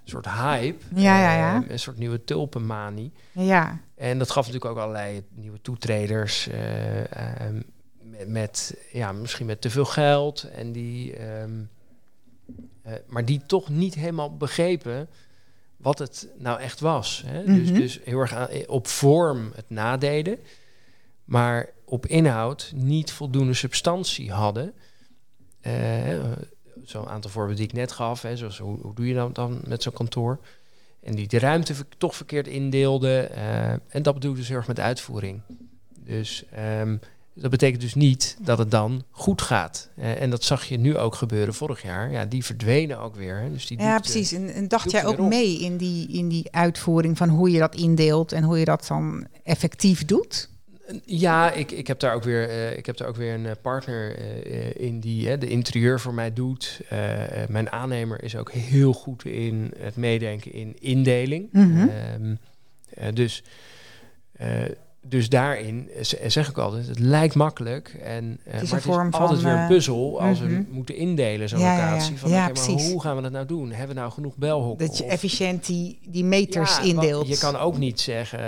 soort hype. Ja, ja, ja. Eh, een soort nieuwe tulpenmanie. Ja, En dat gaf natuurlijk ook allerlei nieuwe toetreders eh, ehm, met, met, ja, misschien met te veel geld. En die, ehm, eh, maar die toch niet helemaal begrepen wat het nou echt was. Hè? dus, Mhm. dus heel erg aan- op vorm het nadeden, maar op inhoud niet voldoende substantie hadden. Eh, Zo'n aantal voorbeelden die ik net gaf, hè, zoals hoe, hoe doe je dat dan met zo'n kantoor? En die de ruimte toch verkeerd indeelde. eh, en dat bedoel ik dus heel erg met uitvoering. Dus ehm, dat betekent dus niet dat het dan goed gaat. Eh, en dat zag je nu ook gebeuren vorig jaar. Ja, die verdwenen ook weer. Hè. Dus die ja precies. En, en dacht jij ook mee in die, in die uitvoering van hoe je dat indeelt en hoe je dat dan effectief doet? Ja, ik, ik, heb daar ook weer, eh, ik heb daar ook weer een eh, partner eh, in die de interieur voor mij doet. Mijn aannemer is ook heel goed in het meedenken in indeling. Mhm. Ehm, eh, dus dus daarin zeg ik altijd, het lijkt makkelijk. En, het is, maar het is altijd weer een puzzel als we mhm. moeten indelen zo'n Ja, locatie. Van, Ja, maar hoe gaan we dat nou doen? Hebben we nou genoeg belhokken? Dat je Of- efficiënt die, die meters indeelt. Je kan ook niet zeggen,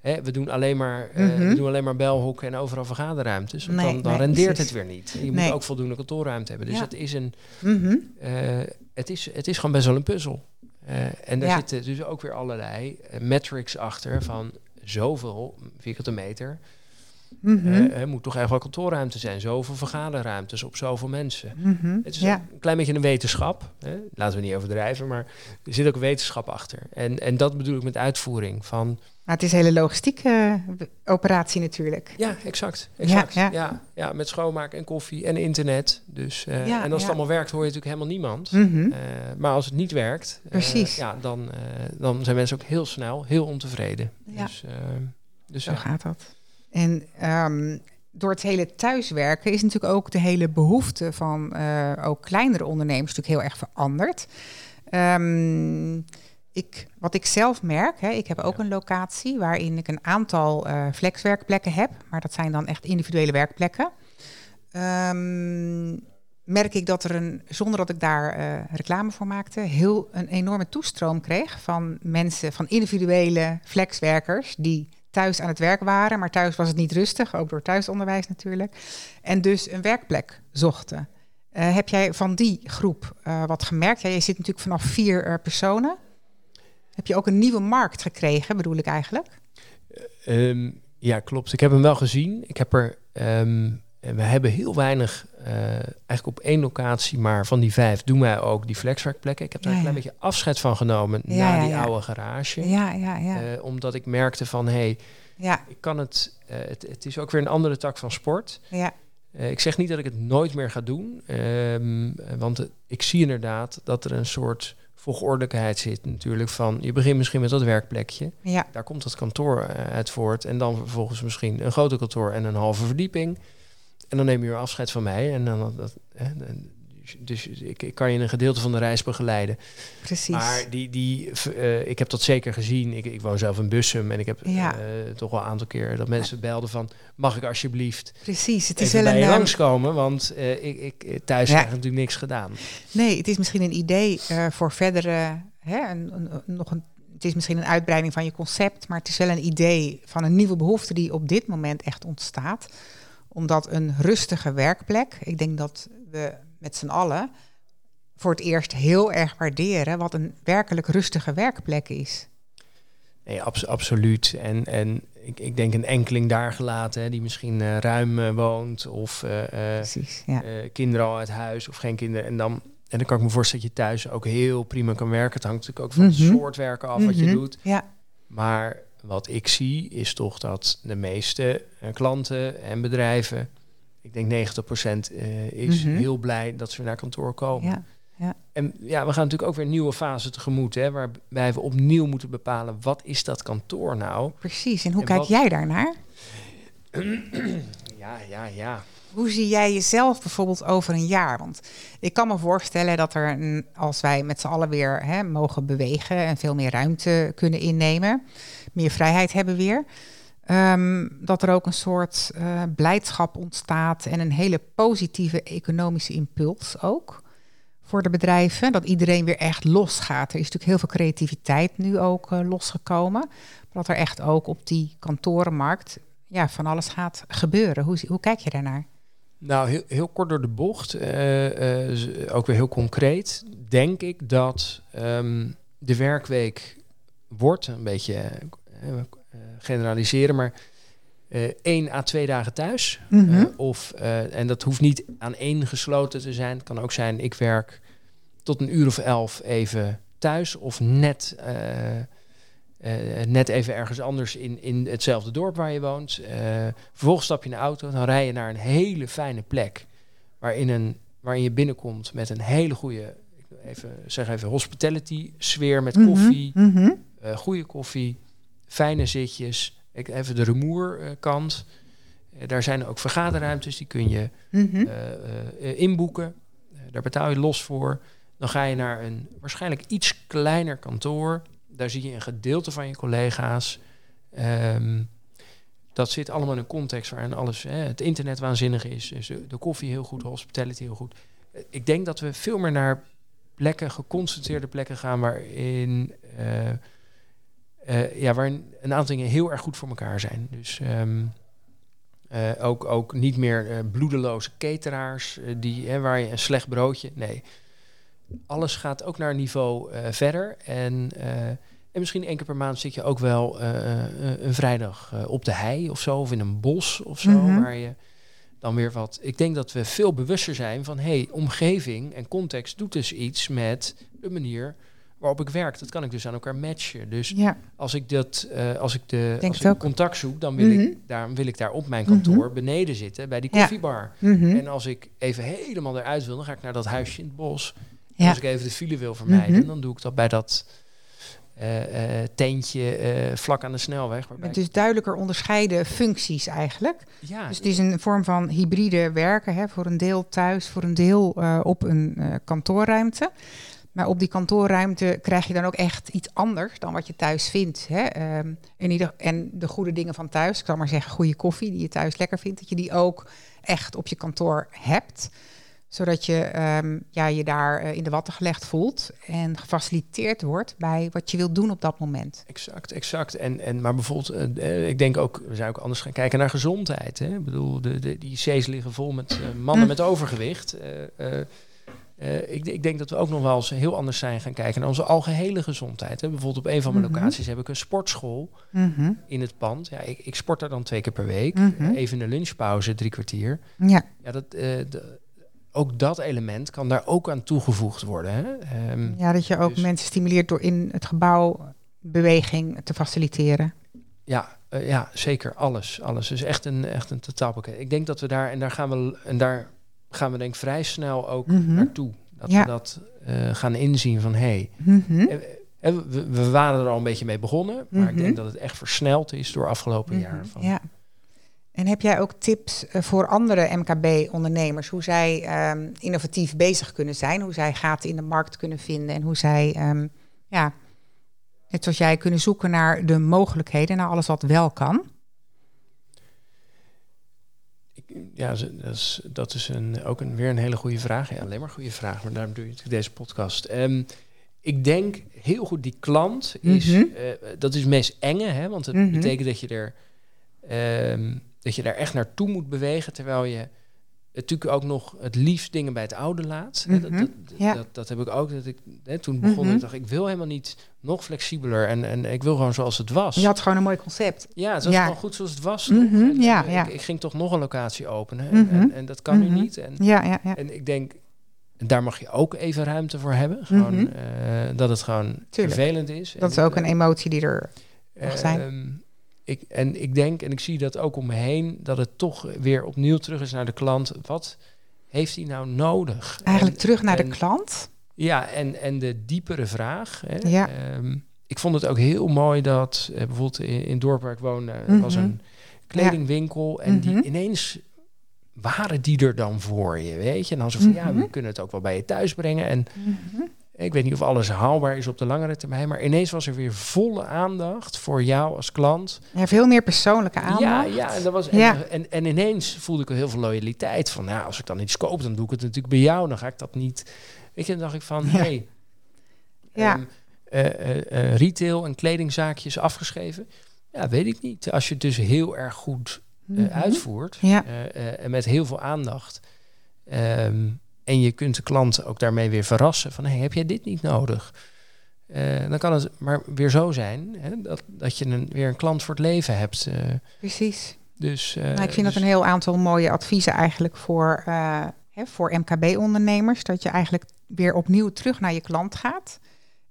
hè, we, doen alleen maar, Mhm. we doen alleen maar belhokken en overal vergaderruimtes. Want Nee, dan, dan nee, rendeert het weer niet. Je Nee. moet ook voldoende kantoorruimte hebben. Dus Ja. het, is een, Mhm. eh, het, is, het is gewoon best wel een puzzel. Eh, en daar Ja. zitten dus ook weer allerlei metrics achter van zoveel vierkante meter. Mhm. Er moet toch echt wel kantoorruimte zijn. Zoveel vergaderruimtes op zoveel mensen. Mhm. Het is ja. een klein beetje een wetenschap. Hè? Laten we niet overdrijven, maar er zit ook wetenschap achter. En, en dat bedoel ik met uitvoering. Van, Maar het is een hele logistieke eh, operatie natuurlijk. ja, exact. exact. Ja, Ja, ja. ja. met schoonmaken en koffie en internet. Dus, eh, Ja, en als het allemaal werkt, hoor je natuurlijk helemaal niemand. Mhm. Eh, maar als het niet werkt, Precies. ja, dan, dan zijn mensen ook heel snel heel ontevreden. Dus, dus Zo gaat dat. En ehm, door het hele thuiswerken is natuurlijk ook de hele behoefte van ook kleinere ondernemers natuurlijk heel erg veranderd. Ehm, ik, wat ik zelf merk, hè, ik heb ook Ja. een locatie waarin ik een aantal eh, flexwerkplekken heb, maar dat zijn dan echt individuele werkplekken. Ehm, merk ik dat er een, zonder dat ik daar eh, reclame voor maakte, heel een enorme toestroom kreeg van mensen, van individuele flexwerkers die thuis aan het werk waren, maar thuis was het niet rustig, ook door thuisonderwijs natuurlijk, en dus een werkplek zochten. Eh, heb jij van die groep wat gemerkt? Ja, je zit natuurlijk vanaf vier personen. Heb je ook een nieuwe markt gekregen, bedoel ik eigenlijk? Ehm, ja, klopt. Ik heb hem wel gezien. Ik heb er. en we hebben heel weinig, eh, eigenlijk op één locatie, maar van die vijf doen wij ook die flexwerkplekken. Ik heb daar Ja, een klein ja. beetje afscheid van genomen Ja, na die oude garage. Ja, ja, ja. Eh, omdat ik merkte van, hé, hey, ja, ik kan het, eh, het, het is ook weer een andere tak van sport. ja, ik zeg niet dat ik het nooit meer ga doen, ehm, want ik zie inderdaad dat er een soort volgordelijkheid zit natuurlijk van, je begint misschien met dat werkplekje, ja. daar komt het kantoor eh, uit voort. En dan vervolgens misschien een groter kantoor en een halve verdieping. En dan neem je weer afscheid van mij. En dan, dat, dat, dus ik, ik kan je een gedeelte van de reis begeleiden. Precies. Maar die, die, eh, ik heb dat zeker gezien. Ik, ik woon zelf in Bussum en ik heb Ja. eh, toch wel een aantal keer dat mensen belden van... mag ik alsjeblieft Precies. Het is wel bij een. je ehm, langskomen? Want eh, ik, ik, eh, thuis Ja. krijg ik natuurlijk niks gedaan. Nee, het is misschien een idee eh, voor verdere. Hè, een- nog een, het is misschien een uitbreiding van je concept, maar het is wel een idee van een nieuwe behoefte die op dit moment echt ontstaat. Omdat een rustige werkplek, ik denk dat we met z'n allen voor het eerst heel erg waarderen wat een werkelijk rustige werkplek is. Nee, abs- absoluut. En, en ik, ik denk een enkeling daar gelaten... Hè, die misschien eh, ruim eh, woont of... eh, Precies. Ja. kinderen al uit huis of geen kinderen. En dan, en dan kan ik me voorstellen dat je thuis ook heel prima kan werken. Het hangt natuurlijk ook van Mhm. het soort werken af wat je Mhm. doet. Ja, Maar wat ik zie is toch dat de meeste klanten en bedrijven, ik denk 90% eh, is Mhm. heel blij dat ze weer naar kantoor komen. ja. En ja, we gaan natuurlijk ook weer een nieuwe fase tegemoet, hè, waarbij we opnieuw moeten bepalen wat is dat kantoor nou? precies. En hoe En kijk wat- jij daarnaar? Ja, ja, ja. Hoe zie jij jezelf bijvoorbeeld over een jaar? Want ik kan me voorstellen dat er, als wij met z'n allen weer hè, mogen bewegen en veel meer ruimte kunnen innemen, meer vrijheid hebben weer, ehm, dat er ook een soort eh, blijdschap ontstaat en een hele positieve economische impuls ook voor de bedrijven. Dat iedereen weer echt losgaat. Er is natuurlijk heel veel creativiteit nu ook eh, losgekomen. Maar dat er echt ook op die kantorenmarkt ja, van alles gaat gebeuren. Hoe, hoe kijk je daarnaar? Nou, heel, heel kort door de bocht, eh, ook weer heel concreet, denk ik dat ehm, de werkweek wordt, een beetje generaliseren, maar eh één à twee dagen thuis. Mhm. Eh, of, eh, en dat hoeft niet aan één gesloten te zijn. Het kan ook zijn, ik werk tot een uur of elf even thuis of net, eh, eh, net even ergens anders in, in hetzelfde dorp waar je woont. Eh, vervolgens stap je in de auto, dan rij je naar een hele fijne plek waarin, een, waarin je binnenkomt met een hele goede, ik wil even zeg even hospitality sfeer met Mhm, koffie, mhm. eh, goede koffie, fijne zitjes. Even de rumoerkant. Eh, daar zijn ook vergaderruimtes, die kun je Mhm. eh, eh, inboeken. Daar betaal je los voor. Dan ga je naar een waarschijnlijk iets kleiner kantoor. Daar zie je een gedeelte van je collega's. Ehm, dat zit allemaal in een context waarin alles, hè, het internet waanzinnig is, dus de, koffie heel goed, hospitality heel goed. Ik denk dat we veel meer naar plekken, geconcentreerde plekken gaan waarin, eh, eh, ja, waarin een aantal dingen heel erg goed voor elkaar zijn. Dus ehm, eh, ook, ook niet meer eh, bloedeloze cateraars die, hè, waar je een slecht broodje. Nee, alles gaat ook naar een niveau verder. En, en misschien één keer per maand zit je ook wel een vrijdag op de hei of zo, of in een bos of zo, Mhm. waar je dan weer wat. Ik denk dat we veel bewuster zijn van hey, omgeving en context doet dus iets met de manier waarop ik werk. Dat kan ik dus aan elkaar matchen. Dus Ja, als ik dat, eh, als ik de Denk als het ik contact zoek, dan wil Mhm. ik daar wil ik daar op mijn kantoor beneden zitten bij die Ja. koffiebar. Mhm. En als ik even helemaal eruit wil, dan ga ik naar dat huisje in het bos. En als ik even de file wil vermijden, Mhm. dan doe ik dat bij dat eh, tentje vlak aan de snelweg. Waarbij Met dus duidelijker onderscheiden functies eigenlijk. ja, Dus het is een vorm van hybride werken. Hè? Voor een deel thuis, voor een deel op een kantoorruimte. Maar op die kantoorruimte krijg je dan ook echt iets anders dan wat je thuis vindt. Hè? Ehm, in ieder, en de goede dingen van thuis, ik zal maar zeggen goede koffie die je thuis lekker vindt, dat je die ook echt op je kantoor hebt. Zodat je ehm, ja, je daar eh, in de watten gelegd voelt en gefaciliteerd wordt bij wat je wilt doen op dat moment. Exact, exact. En, en, maar bijvoorbeeld, eh, eh, ik denk ook, we zijn ook anders gaan kijken naar gezondheid. Hè? Ik bedoel, de, de, die IC's liggen vol met mannen Mm. met overgewicht. Eh, eh, eh, ik, ik denk dat we ook nog wel eens heel anders zijn gaan kijken naar onze algehele gezondheid. Hè? Bijvoorbeeld op een van mijn Mhm. locaties heb ik een sportschool Mhm. in het pand. Ja, ik, ik sport daar dan twee keer per week. Mhm. Even in de lunchpauze, drie kwartier. Ja, Ja, dat, eh, de- ook dat element kan daar ook aan toegevoegd worden. Hè? Ehm, Ja, dat je ook Dus- mensen stimuleert door in het gebouw beweging te faciliteren. Ja, eh, ja, zeker. Alles. Alles. Dus echt een, echt een totaalpakket. Ik denk dat we daar, en daar gaan we, en daar gaan we denk ik vrij snel ook Mhm. naartoe. Dat Ja. we dat eh, gaan inzien van, hé, hey, Mhm. eh, eh, we, we waren er al een beetje mee begonnen, maar ik Mhm. denk dat het echt versneld is door afgelopen jaar. Van, Ja. En heb jij ook tips voor andere MKB-ondernemers, hoe zij ehm, innovatief bezig kunnen zijn, hoe zij gaten in de markt kunnen vinden en hoe zij, ehm, ja, net zoals jij, kunnen zoeken naar de mogelijkheden, naar alles wat wel kan? Ja, dat is, dat is een, ook een, weer een hele goede vraag. Ja, alleen maar goede vraag, maar daarom doe je natuurlijk deze podcast. Ehm, ik denk heel goed, die klant is, Mhm. eh, dat is het meest enge, hè, want het Mhm. betekent dat je er ehm, dat je daar echt naartoe moet bewegen, terwijl je natuurlijk ook nog het liefst dingen bij het oude laat. Hè, dat, Mhm. dat, Ja. dat, dat heb ik ook. Dat ik, hè, toen begon Mhm. ik dacht ik wil helemaal niet nog flexibeler en, en ik wil gewoon zoals het was. Je had gewoon een mooi concept. Ja, het was Ja. gewoon goed zoals het was. Mhm? En, ja, ja. Ik, ik ging toch nog een locatie openen. En, Mhm. en, en dat kan Mhm. nu niet. En, Ja, ja, ja. en ik denk, daar mag je ook even ruimte voor hebben. Gewoon, Mhm. eh, dat het gewoon Tuurlijk. vervelend is. Dat is ook een eh, emotie die er mag zijn. Ehm, ik, en ik denk, en ik zie dat ook om me heen, dat het toch weer opnieuw terug is naar de klant. Wat heeft hij nou nodig? eigenlijk En- terug naar de klant. Ja, en, en de diepere vraag. Hè, Ja. ehm, ik vond het ook heel mooi dat eh, bijvoorbeeld in, in dorp waar ik woon, eh, Mhm. was een kledingwinkel. En Mhm. die ineens waren die er dan voor je, weet je? En dan zo van, ja, Mhm. we kunnen het ook wel bij je thuis brengen. En Mhm. Ik weet niet of alles haalbaar is op de langere termijn, maar ineens was er weer volle aandacht voor jou als klant. Ja, veel meer persoonlijke aandacht. Ja, ja, en, dat was, en, Ja. en, en ineens voelde ik heel veel loyaliteit. Van, nou, als ik dan iets koop, dan doe ik het natuurlijk bij jou. Dan ga ik dat niet... Weet je, dan dacht ik van, Ja. hey, Ja. ehm, eh, eh, eh, retail en kledingzaakjes afgeschreven. Ja, weet ik niet. Als je het dus heel erg goed Mhm. uitvoert en met heel veel aandacht. ehm, en je kunt de klant ook daarmee weer verrassen van, hey, heb jij dit niet nodig? Eh, dan kan het maar weer zo zijn hè, dat, dat je een, weer een klant voor het leven hebt. eh. Precies. dus, Nou, ik vind dus- dat een heel aantal mooie adviezen eigenlijk voor, hè, voor MKB-ondernemers. Dat je eigenlijk weer opnieuw terug naar je klant gaat.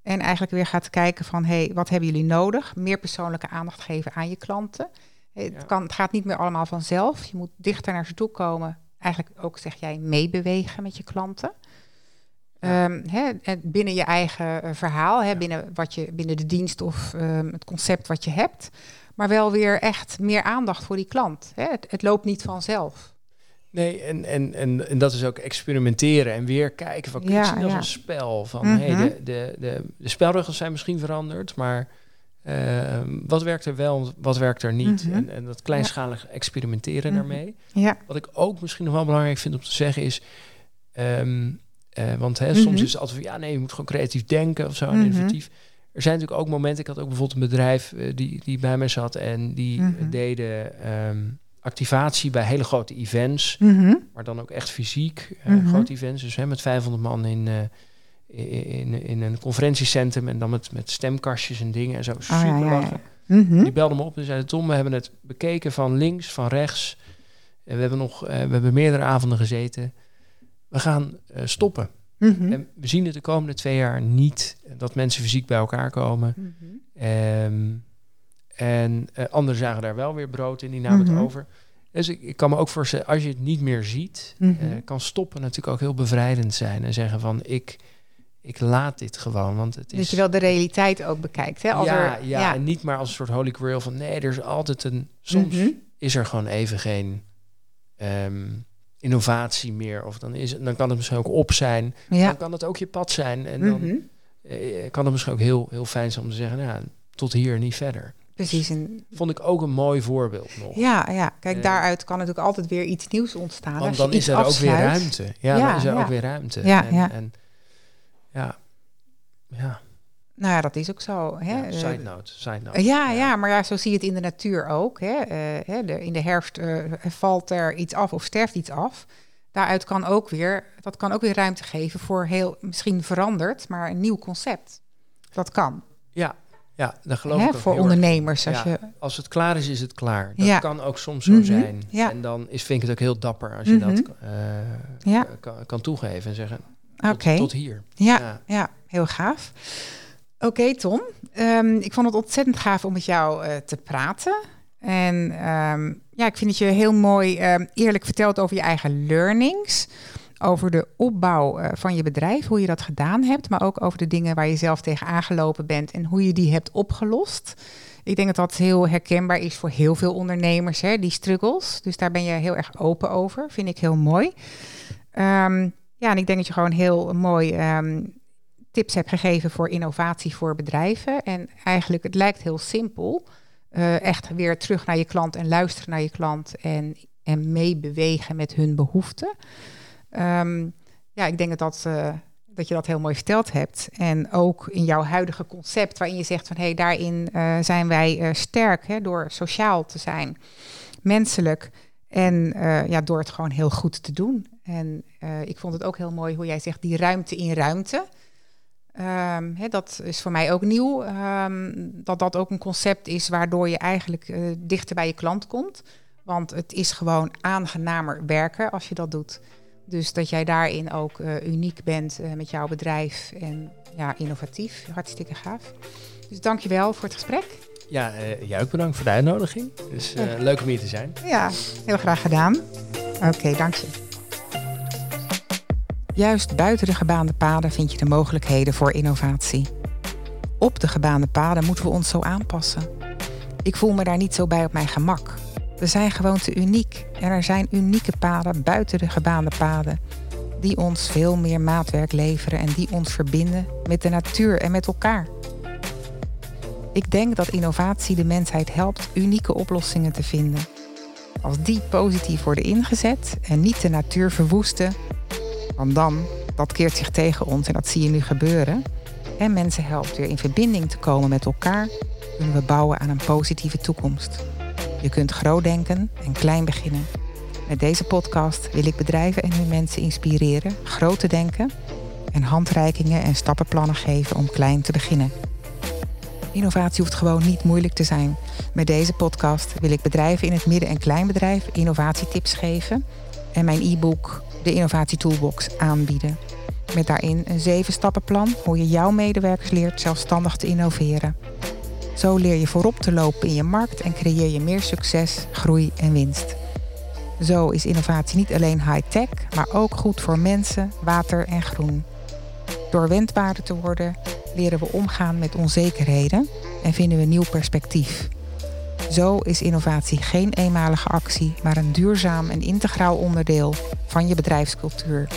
En eigenlijk weer gaat kijken van, hé, hey, wat hebben jullie nodig? Meer persoonlijke aandacht geven aan je klanten. Ja. Het, kan, het gaat niet meer allemaal vanzelf. Je moet dichter naar ze toe komen. Eigenlijk ook, zeg jij, meebewegen met je klanten. Ja. Ehm, hè, en binnen je eigen eh, verhaal, hè, binnen, wat je, binnen de dienst of ehm, het concept wat je hebt. Maar wel weer echt meer aandacht voor die klant. Hè. Het, het loopt niet vanzelf. Nee, en, en, en, en dat is ook experimenteren en weer kijken van kun je Ja, zien als een spel. Van Mhm. hey, de, de, de, de spelregels zijn misschien veranderd, maar Ehm, wat werkt er wel, wat werkt er niet? Mhm. en, en dat kleinschalig experimenteren Mhm. daarmee. Ja. Wat ik ook misschien nog wel belangrijk vind om te zeggen is... ehm, eh, want hè, Mhm. soms is het altijd van... ja, nee, je moet gewoon creatief denken of zo, en Mhm. innovatief. Er zijn natuurlijk ook momenten... ik had ook bijvoorbeeld een bedrijf eh, die, die bij mij zat... en die eh, Mhm. deden ehm, activatie bij hele grote events... Mhm. maar dan ook echt fysiek Mhm. grote events. Dus hè, met 500 man in, in, in een conferentiecentrum... en dan met, met stemkastjes en dingen en zo. Oh, ja, Super ja, ja. Mhm. Die belden me op en zeiden: Tom, we hebben het bekeken van links, van rechts. En we hebben nog, eh, we hebben meerdere avonden gezeten. We gaan eh, stoppen. Mhm. En we zien het de komende twee jaar niet dat mensen fysiek bij elkaar komen. Mhm. Ehm, en eh, anderen zagen daar wel weer brood in, die namen het over. Dus ik, ik kan me ook voorstellen, als je het niet meer ziet, kan stoppen natuurlijk ook heel bevrijdend zijn. En zeggen van ik, ik laat dit gewoon. Want het is. Dat je wel de realiteit ook bekijkt. Hè? Als ja, er, ja, en niet maar als een soort holy grail van nee, er is altijd een. Soms Mhm. is er gewoon even geen ehm, innovatie meer. Of dan, is het, dan kan het misschien ook op zijn. Ja. Dan kan het ook je pad zijn. En dan Mhm. eh, kan het misschien ook heel, heel fijn zijn om te zeggen, nou, ja, tot hier en niet verder. Precies. En Vond ik ook een mooi voorbeeld nog. ja, ja, kijk, Eh, daaruit kan natuurlijk altijd weer iets nieuws ontstaan. Want dan is er ook weer ruimte. Ja, Ja, dan is er ja. ook weer ruimte. Ja, en, ja. En, ja, ja, Nou ja, dat is ook zo. Hè? ja, Eh, side note, side note. Ja, ja, maar ja, zo zie je het in de natuur ook. Hè. Hè, de, in de herfst eh, valt er iets af of sterft iets af. Daaruit kan ook weer, dat kan ook weer ruimte geven voor heel, misschien veranderd, maar een nieuw concept. Dat kan. Ja, ja, daar geloof Hè, ik ook voor ondernemers. Als Ja. je, Als het klaar is, is het klaar. Dat Ja. kan ook soms zo Mhm, zijn. ja. En dan is, vind ik het ook heel dapper als je Mhm. dat Ja. kan, kan toegeven en zeggen, tot, Oké. tot hier. Ja, Ja. ja. heel gaaf. Oké, Tom. Ehm, ik vond het ontzettend gaaf om met jou eh, te praten. En ehm, ja, ik vind dat je heel mooi ehm, eerlijk vertelt over je eigen learnings. Over de opbouw eh, van je bedrijf, hoe je dat gedaan hebt. Maar ook over de dingen waar je zelf tegen aangelopen bent en hoe je die hebt opgelost. Ik denk dat dat heel herkenbaar is voor heel veel ondernemers, hè, die struggles. Dus daar ben je heel erg open over. Vind ik heel mooi. Ehm, ja, en ik denk dat je gewoon heel mooi ehm, tips hebt gegeven voor innovatie voor bedrijven. En eigenlijk, het lijkt heel simpel. Eh, echt weer terug naar je klant en luisteren naar je klant en, en meebewegen met hun behoeften. Ehm, ja, ik denk dat, dat, eh, dat je dat heel mooi verteld hebt. En ook in jouw huidige concept, waarin je zegt van hé, hey, daarin eh, zijn wij sterk hè, door sociaal te zijn, menselijk. En eh, ja, door het gewoon heel goed te doen. En eh, ik vond het ook heel mooi hoe jij zegt die ruimte in ruimte. Ehm, dat is voor mij ook nieuw. ehm, dat dat ook een concept is waardoor je eigenlijk eh, dichter bij je klant komt. Want het is gewoon aangenamer werken als je dat doet. Dus dat jij daarin ook uniek bent met jouw bedrijf en ja, innovatief. Hartstikke gaaf. Dus dankjewel voor het gesprek. Ja, eh, jij ook bedankt voor de uitnodiging. Dus eh, leuk om hier te zijn. Ja, heel graag gedaan. Oké, dank je. Juist buiten de gebaande paden vind je de mogelijkheden voor innovatie. Op de gebaande paden moeten we ons zo aanpassen. Ik voel me daar niet zo bij op mijn gemak. We zijn gewoon te uniek en er zijn unieke paden buiten de gebaande paden die ons veel meer maatwerk leveren en die ons verbinden met de natuur en met elkaar. Ik denk dat innovatie de mensheid helpt unieke oplossingen te vinden. Als die positief worden ingezet en niet de natuur verwoesten, want dan, dat keert zich tegen ons en dat zie je nu gebeuren, en mensen helpt weer in verbinding te komen met elkaar, kunnen we bouwen aan een positieve toekomst. Je kunt groot denken en klein beginnen. Met deze podcast wil ik bedrijven en hun mensen inspireren groot te denken en handreikingen en stappenplannen geven om klein te beginnen. Innovatie hoeft gewoon niet moeilijk te zijn. Met deze podcast wil ik bedrijven in het midden- en kleinbedrijf innovatietips geven en mijn e-book de Innovatie Toolbox aanbieden. Met daarin een zeven stappenplan hoe je jouw medewerkers leert zelfstandig te innoveren. Zo leer je voorop te lopen in je markt en creëer je meer succes, groei en winst. Zo is innovatie niet alleen high-tech, maar ook goed voor mensen, water en groen. Door wendbaarder te worden, leren we omgaan met onzekerheden en vinden we nieuw perspectief. Zo is innovatie geen eenmalige actie, maar een duurzaam en integraal onderdeel van je bedrijfscultuur.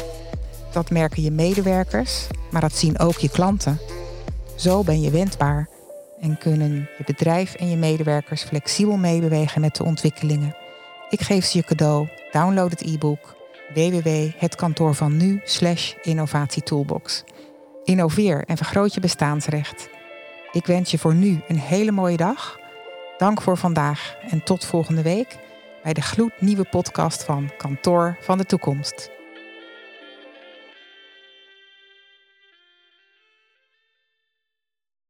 Dat merken je medewerkers, maar dat zien ook je klanten. Zo ben je wendbaar en kunnen je bedrijf en je medewerkers flexibel meebewegen met de ontwikkelingen. Ik geef ze je cadeau. Download het e-book www.hetkantoorvannu slash innovatietoolbox. Innoveer en vergroot je bestaansrecht. Ik wens je voor nu een hele mooie dag. Dank voor vandaag en tot volgende week bij de gloednieuwe podcast van Kantoor van de Toekomst.